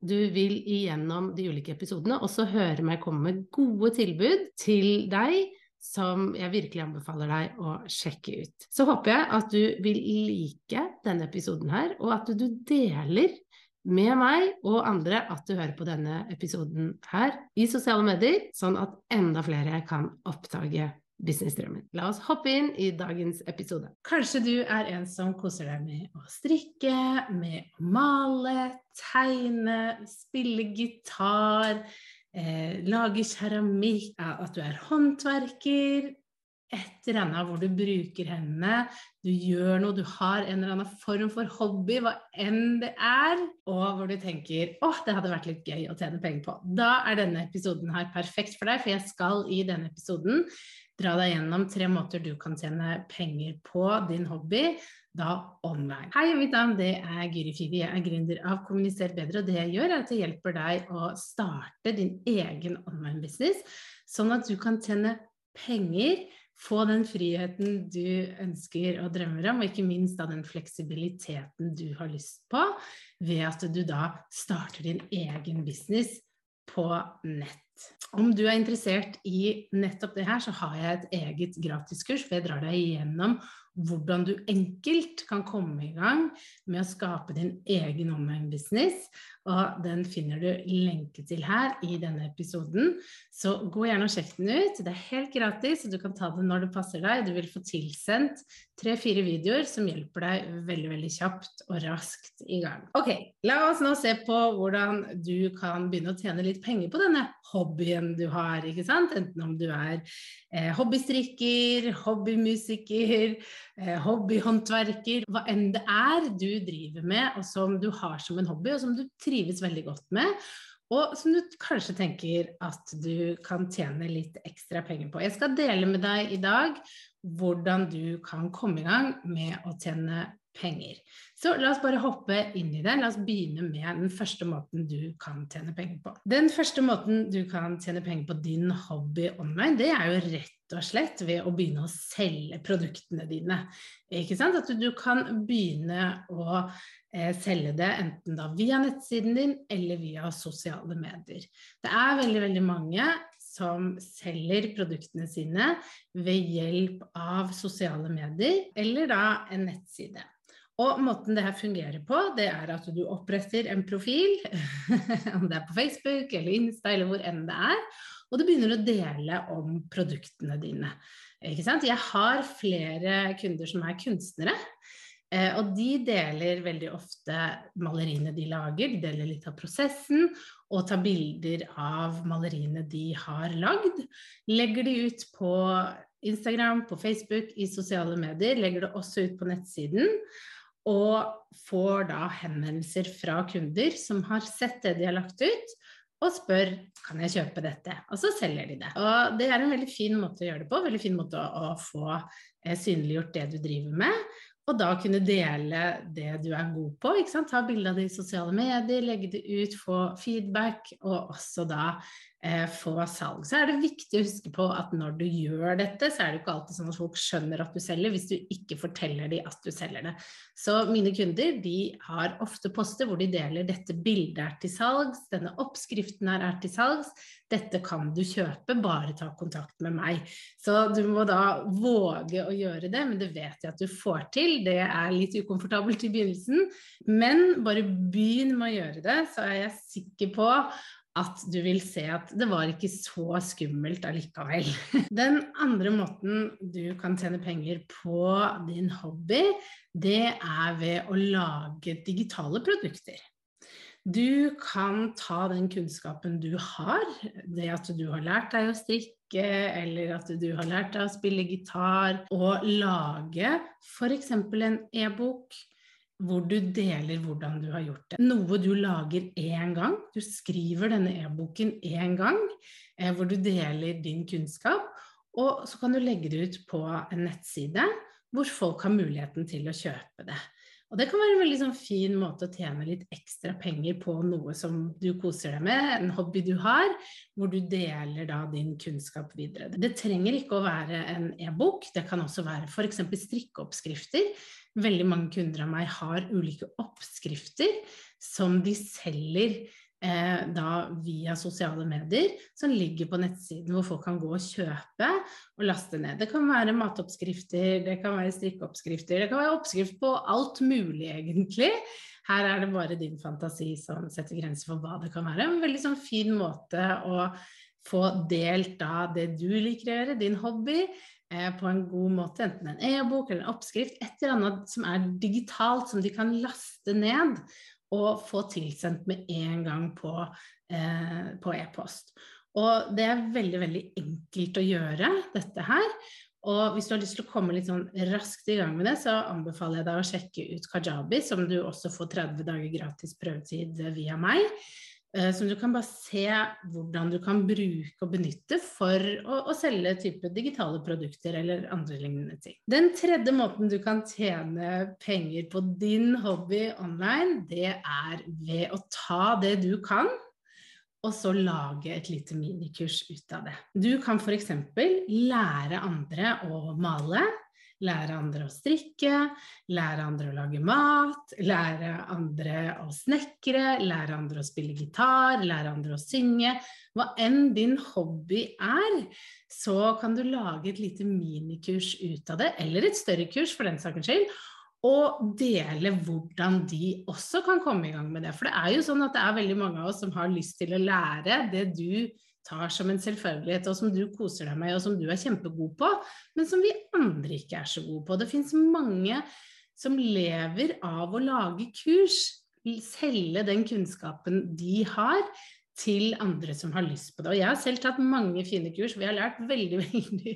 du vil igjennom de ulike episodene også høre meg komme med gode tilbud til deg som jeg virkelig anbefaler deg å sjekke ut. Så håper jeg at du vil like denne episoden her, og at du deler med meg og andre at du hører på denne episoden her i sosiale medier, sånn at enda flere kan oppdage businessdrømmen. La oss hoppe inn i dagens episode. Kanskje du er en som koser deg med å strikke, med å male, tegne, spille gitar, eh, lage keramikk, at du er håndverker, et eller annet hvor du bruker hendene, du gjør noe, du har en eller annen form for hobby, hva enn det er, og hvor du tenker åh, det hadde vært litt gøy å tjene penger på. Da er denne episoden her perfekt for deg, for jeg skal i denne episoden dra deg gjennom tre måter du kan tjene penger på din hobby, da online. Hei, mitt navn det er Guri Fivi. Jeg er gründer av Kommuniser bedre, og det jeg gjør, er at jeg hjelper deg å starte din egen online-business, sånn at du kan tjene penger få den friheten du ønsker og drømmer om, og ikke minst da den fleksibiliteten du har lyst på, ved at du da starter din egen business på nett. Om du er interessert i nettopp det her, så har jeg et eget gratiskurs for jeg drar deg igjennom hvordan du enkelt kan komme i gang med å skape din egen online-business. Og den finner du lenke til her i denne episoden. Så gå gjerne og sjekk den ut. Det er helt gratis, og du kan ta den når det passer deg. Du vil få tilsendt tre-fire videoer som hjelper deg veldig veldig kjapt og raskt i gang. Ok, la oss nå se på hvordan du kan begynne å tjene litt penger på denne hobbyen du har. ikke sant? Enten om du er eh, hobbystrikker, hobbymusiker, hobbyhåndverker, hva enn det er du driver med og som du har som en hobby, og som du trives veldig godt med. Og som du kanskje tenker at du kan tjene litt ekstra penger på. Jeg skal dele med deg i dag hvordan du kan komme i gang med å tjene penger. Så la oss bare hoppe inn i det. La oss begynne med den første måten du kan tjene penger på. Den første måten du kan tjene penger på din hobby online, det er jo rett og slett ved å begynne å selge produktene dine. Ikke sant? At du, kan begynne å eh, selge det enten da via nettsiden din eller via sosiale medier. Det er veldig, veldig mange som selger produktene sine ved hjelp av sosiale medier eller da en nettside. Og måten det her fungerer på, det er at du oppretter en profil, om det er på Facebook eller Insta eller hvor enn det er, og du begynner å dele om produktene dine. Jeg har flere kunder som er kunstnere. Eh, og de deler veldig ofte maleriene de lager, de deler litt av prosessen og tar bilder av maleriene de har lagd. Legger de ut på Instagram, på Facebook, i sosiale medier, legger det også ut på nettsiden. Og får da henvendelser fra kunder som har sett det de har lagt ut, og spør kan jeg kjøpe dette, og så selger de det. Og Det er en veldig fin måte å gjøre det på, veldig fin måte å, å få eh, synliggjort det du driver med. Og da kunne dele det du er god på. Ta bilde av det i sosiale medier, legge det ut, få feedback, og også da få salg. Så er det viktig å huske på at når du gjør dette, så er det ikke alltid sånn at folk skjønner at du selger, hvis du ikke forteller dem at du selger det. Så mine kunder de har ofte poster hvor de deler dette bildet er til salgs, denne oppskriften her er til salgs, dette kan du kjøpe, bare ta kontakt med meg. Så du må da våge å gjøre det, men det vet jeg at du får til. Det er litt ukomfortabelt i begynnelsen, men bare begynn med å gjøre det, så er jeg sikker på at du vil se at det var ikke så skummelt allikevel. Den andre måten du kan tjene penger på din hobby, det er ved å lage digitale produkter. Du kan ta den kunnskapen du har, det at du har lært deg å strikke, eller at du har lært deg å spille gitar, og lage f.eks. en e-bok hvor du deler hvordan du har gjort det. Noe du lager én gang. Du skriver denne e-boken én gang, eh, hvor du deler din kunnskap. Og så kan du legge det ut på en nettside hvor folk har muligheten til å kjøpe det. Og det kan være en veldig sånn, fin måte å tjene litt ekstra penger på noe som du koser deg med, en hobby du har, hvor du deler da din kunnskap videre. Det trenger ikke å være en e-bok, det kan også være f.eks. strikkeoppskrifter. Veldig mange kunder av meg har ulike oppskrifter som de selger da via sosiale medier, som ligger på nettsiden hvor folk kan gå og kjøpe og laste ned. Det kan være matoppskrifter, det kan være strikkeoppskrifter, det kan være oppskrift på alt mulig, egentlig. Her er det bare din fantasi som setter grenser for hva det kan være. En veldig sånn fin måte å få delt da det du liker å gjøre, din hobby, eh, på en god måte, enten en e-bok eller en oppskrift, et eller annet som er digitalt, som de kan laste ned og få tilsendt med en gang på eh, e-post. og det er veldig, veldig enkelt å gjøre dette her. Og hvis du har lyst til å komme litt sånn raskt i gang med det, så anbefaler jeg deg å sjekke ut Kajabi, som du også får 30 dager gratis prøvetid via meg. Eh, som du kan bare se hvordan du kan bruke og benytte for å, å, selge type digitale produkter eller andre lignende ting. Den tredje måten du kan tjene penger på din hobby online, det er ved å ta det du kan, og så lage et lite minikurs ut av det. Du kan f.eks. lære andre å male Lære andre å strikke, lære andre å lage mat, lære andre å snekre, lære andre å spille gitar, lære andre å synge. Hva enn din hobby er, så kan du lage et lite minikurs ut av det, eller et større kurs for den saks skyld, og dele hvordan de også kan komme i gang med det. For det er jo sånn at det er veldig mange av oss som har lyst til å lære det du tar som en selvfølgelighet, og som du koser deg med, og som du er kjempegod på, men som vi andre ikke er så gode på. Det fins mange som lever av å lage kurs, selge den kunnskapen de har, til andre som har lyst på det. Og jeg har selv tatt mange fine kurs, vi har lært veldig, veldig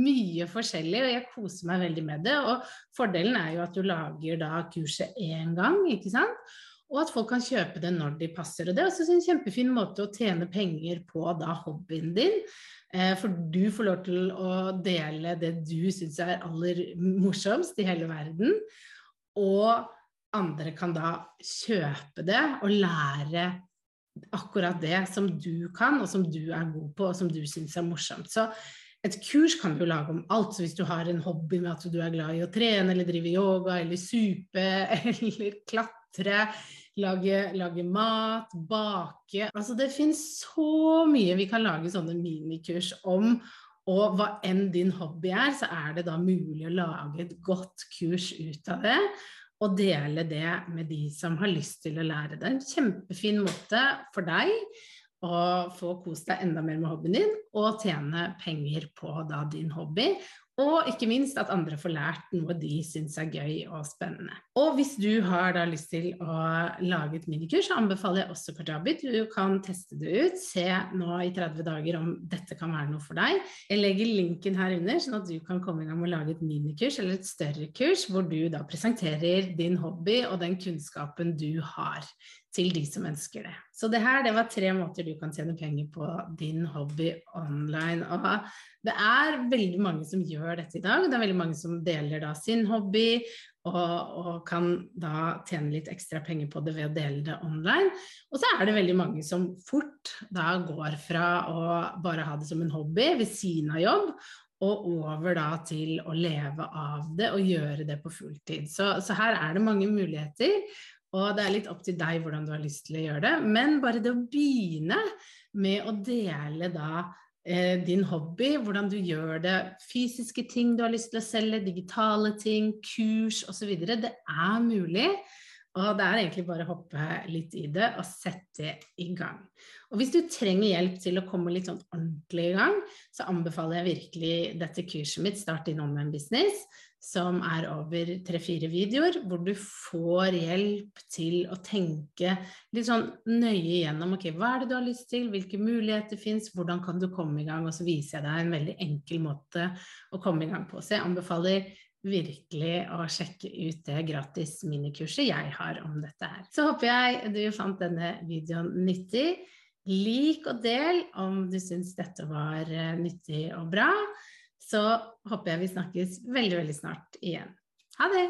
mye forskjellig, og jeg koser meg veldig med det. Og fordelen er jo at du lager da kurset én gang, ikke sant og at folk kan kjøpe det når de passer. Og det er også en kjempefin måte å tjene penger på da hobbyen din. Eh, for du får lov til å dele det du syns er aller morsomst i hele verden. Og andre kan da kjøpe det og lære akkurat det som du kan, og som du er god på, og som du syns er morsomt. Så et kurs kan du lage om alt. Så hvis du har en hobby med at du er glad i å trene eller drive yoga eller supe eller klatre klatre, lage, lage, mat, bake Altså det finnes så mye vi kan lage sånne minikurs om. Og hva enn din hobby er, så er det da mulig å lage et godt kurs ut av det. Og dele det med de som har lyst til å lære det. En kjempefin måte for deg å få kost deg enda mer med hobbyen din, og tjene penger på da din hobby. Og ikke minst at andre får lært noe de syns er gøy og spennende. Og hvis du har da lyst til å lage et minikurs, så anbefaler jeg også Kajabi. Du kan teste det ut, se nå i 30 dager om dette kan være noe for deg. Jeg legger linken her under, sånn at du kan komme i gang med å lage et minikurs eller et større kurs, hvor du da presenterer din hobby og den kunnskapen du har til de som ønsker det. Så det her det var tre måter du kan tjene penger på din hobby online. Og det er veldig mange som gjør dette i dag. Det er veldig mange som deler da sin hobby og, og kan da tjene litt ekstra penger på det ved å dele det online. Og så er det veldig mange som fort da går fra å bare ha det som en hobby ved siden av jobb, og over da til å leve av det og gjøre det på fulltid. Så, så her er det mange muligheter. Og det er litt opp til deg hvordan du har lyst til å gjøre det. Men bare det å begynne med å dele da eh, din hobby, hvordan du gjør det, fysiske ting du har lyst til å selge, digitale ting, kurs osv. Det er mulig. Og det er egentlig bare å hoppe litt i det og sette i gang. Og hvis du trenger hjelp til å komme litt sånn ordentlig i gang, så anbefaler jeg virkelig dette kurset mitt, Start din online business som er over tre-fire videoer, hvor du får hjelp til å tenke litt sånn nøye gjennom ok, hva er det du har lyst til, hvilke muligheter fins, hvordan kan du komme i gang, og så viser jeg deg en veldig enkel måte å komme i gang på. Så jeg anbefaler virkelig å sjekke ut det gratis minikurset jeg har om dette her. Så håper jeg du fant denne videoen nyttig. Lik og del om du syns dette var eh, nyttig og bra så håper jeg vi snakkes veldig, veldig snart igjen. Ha det!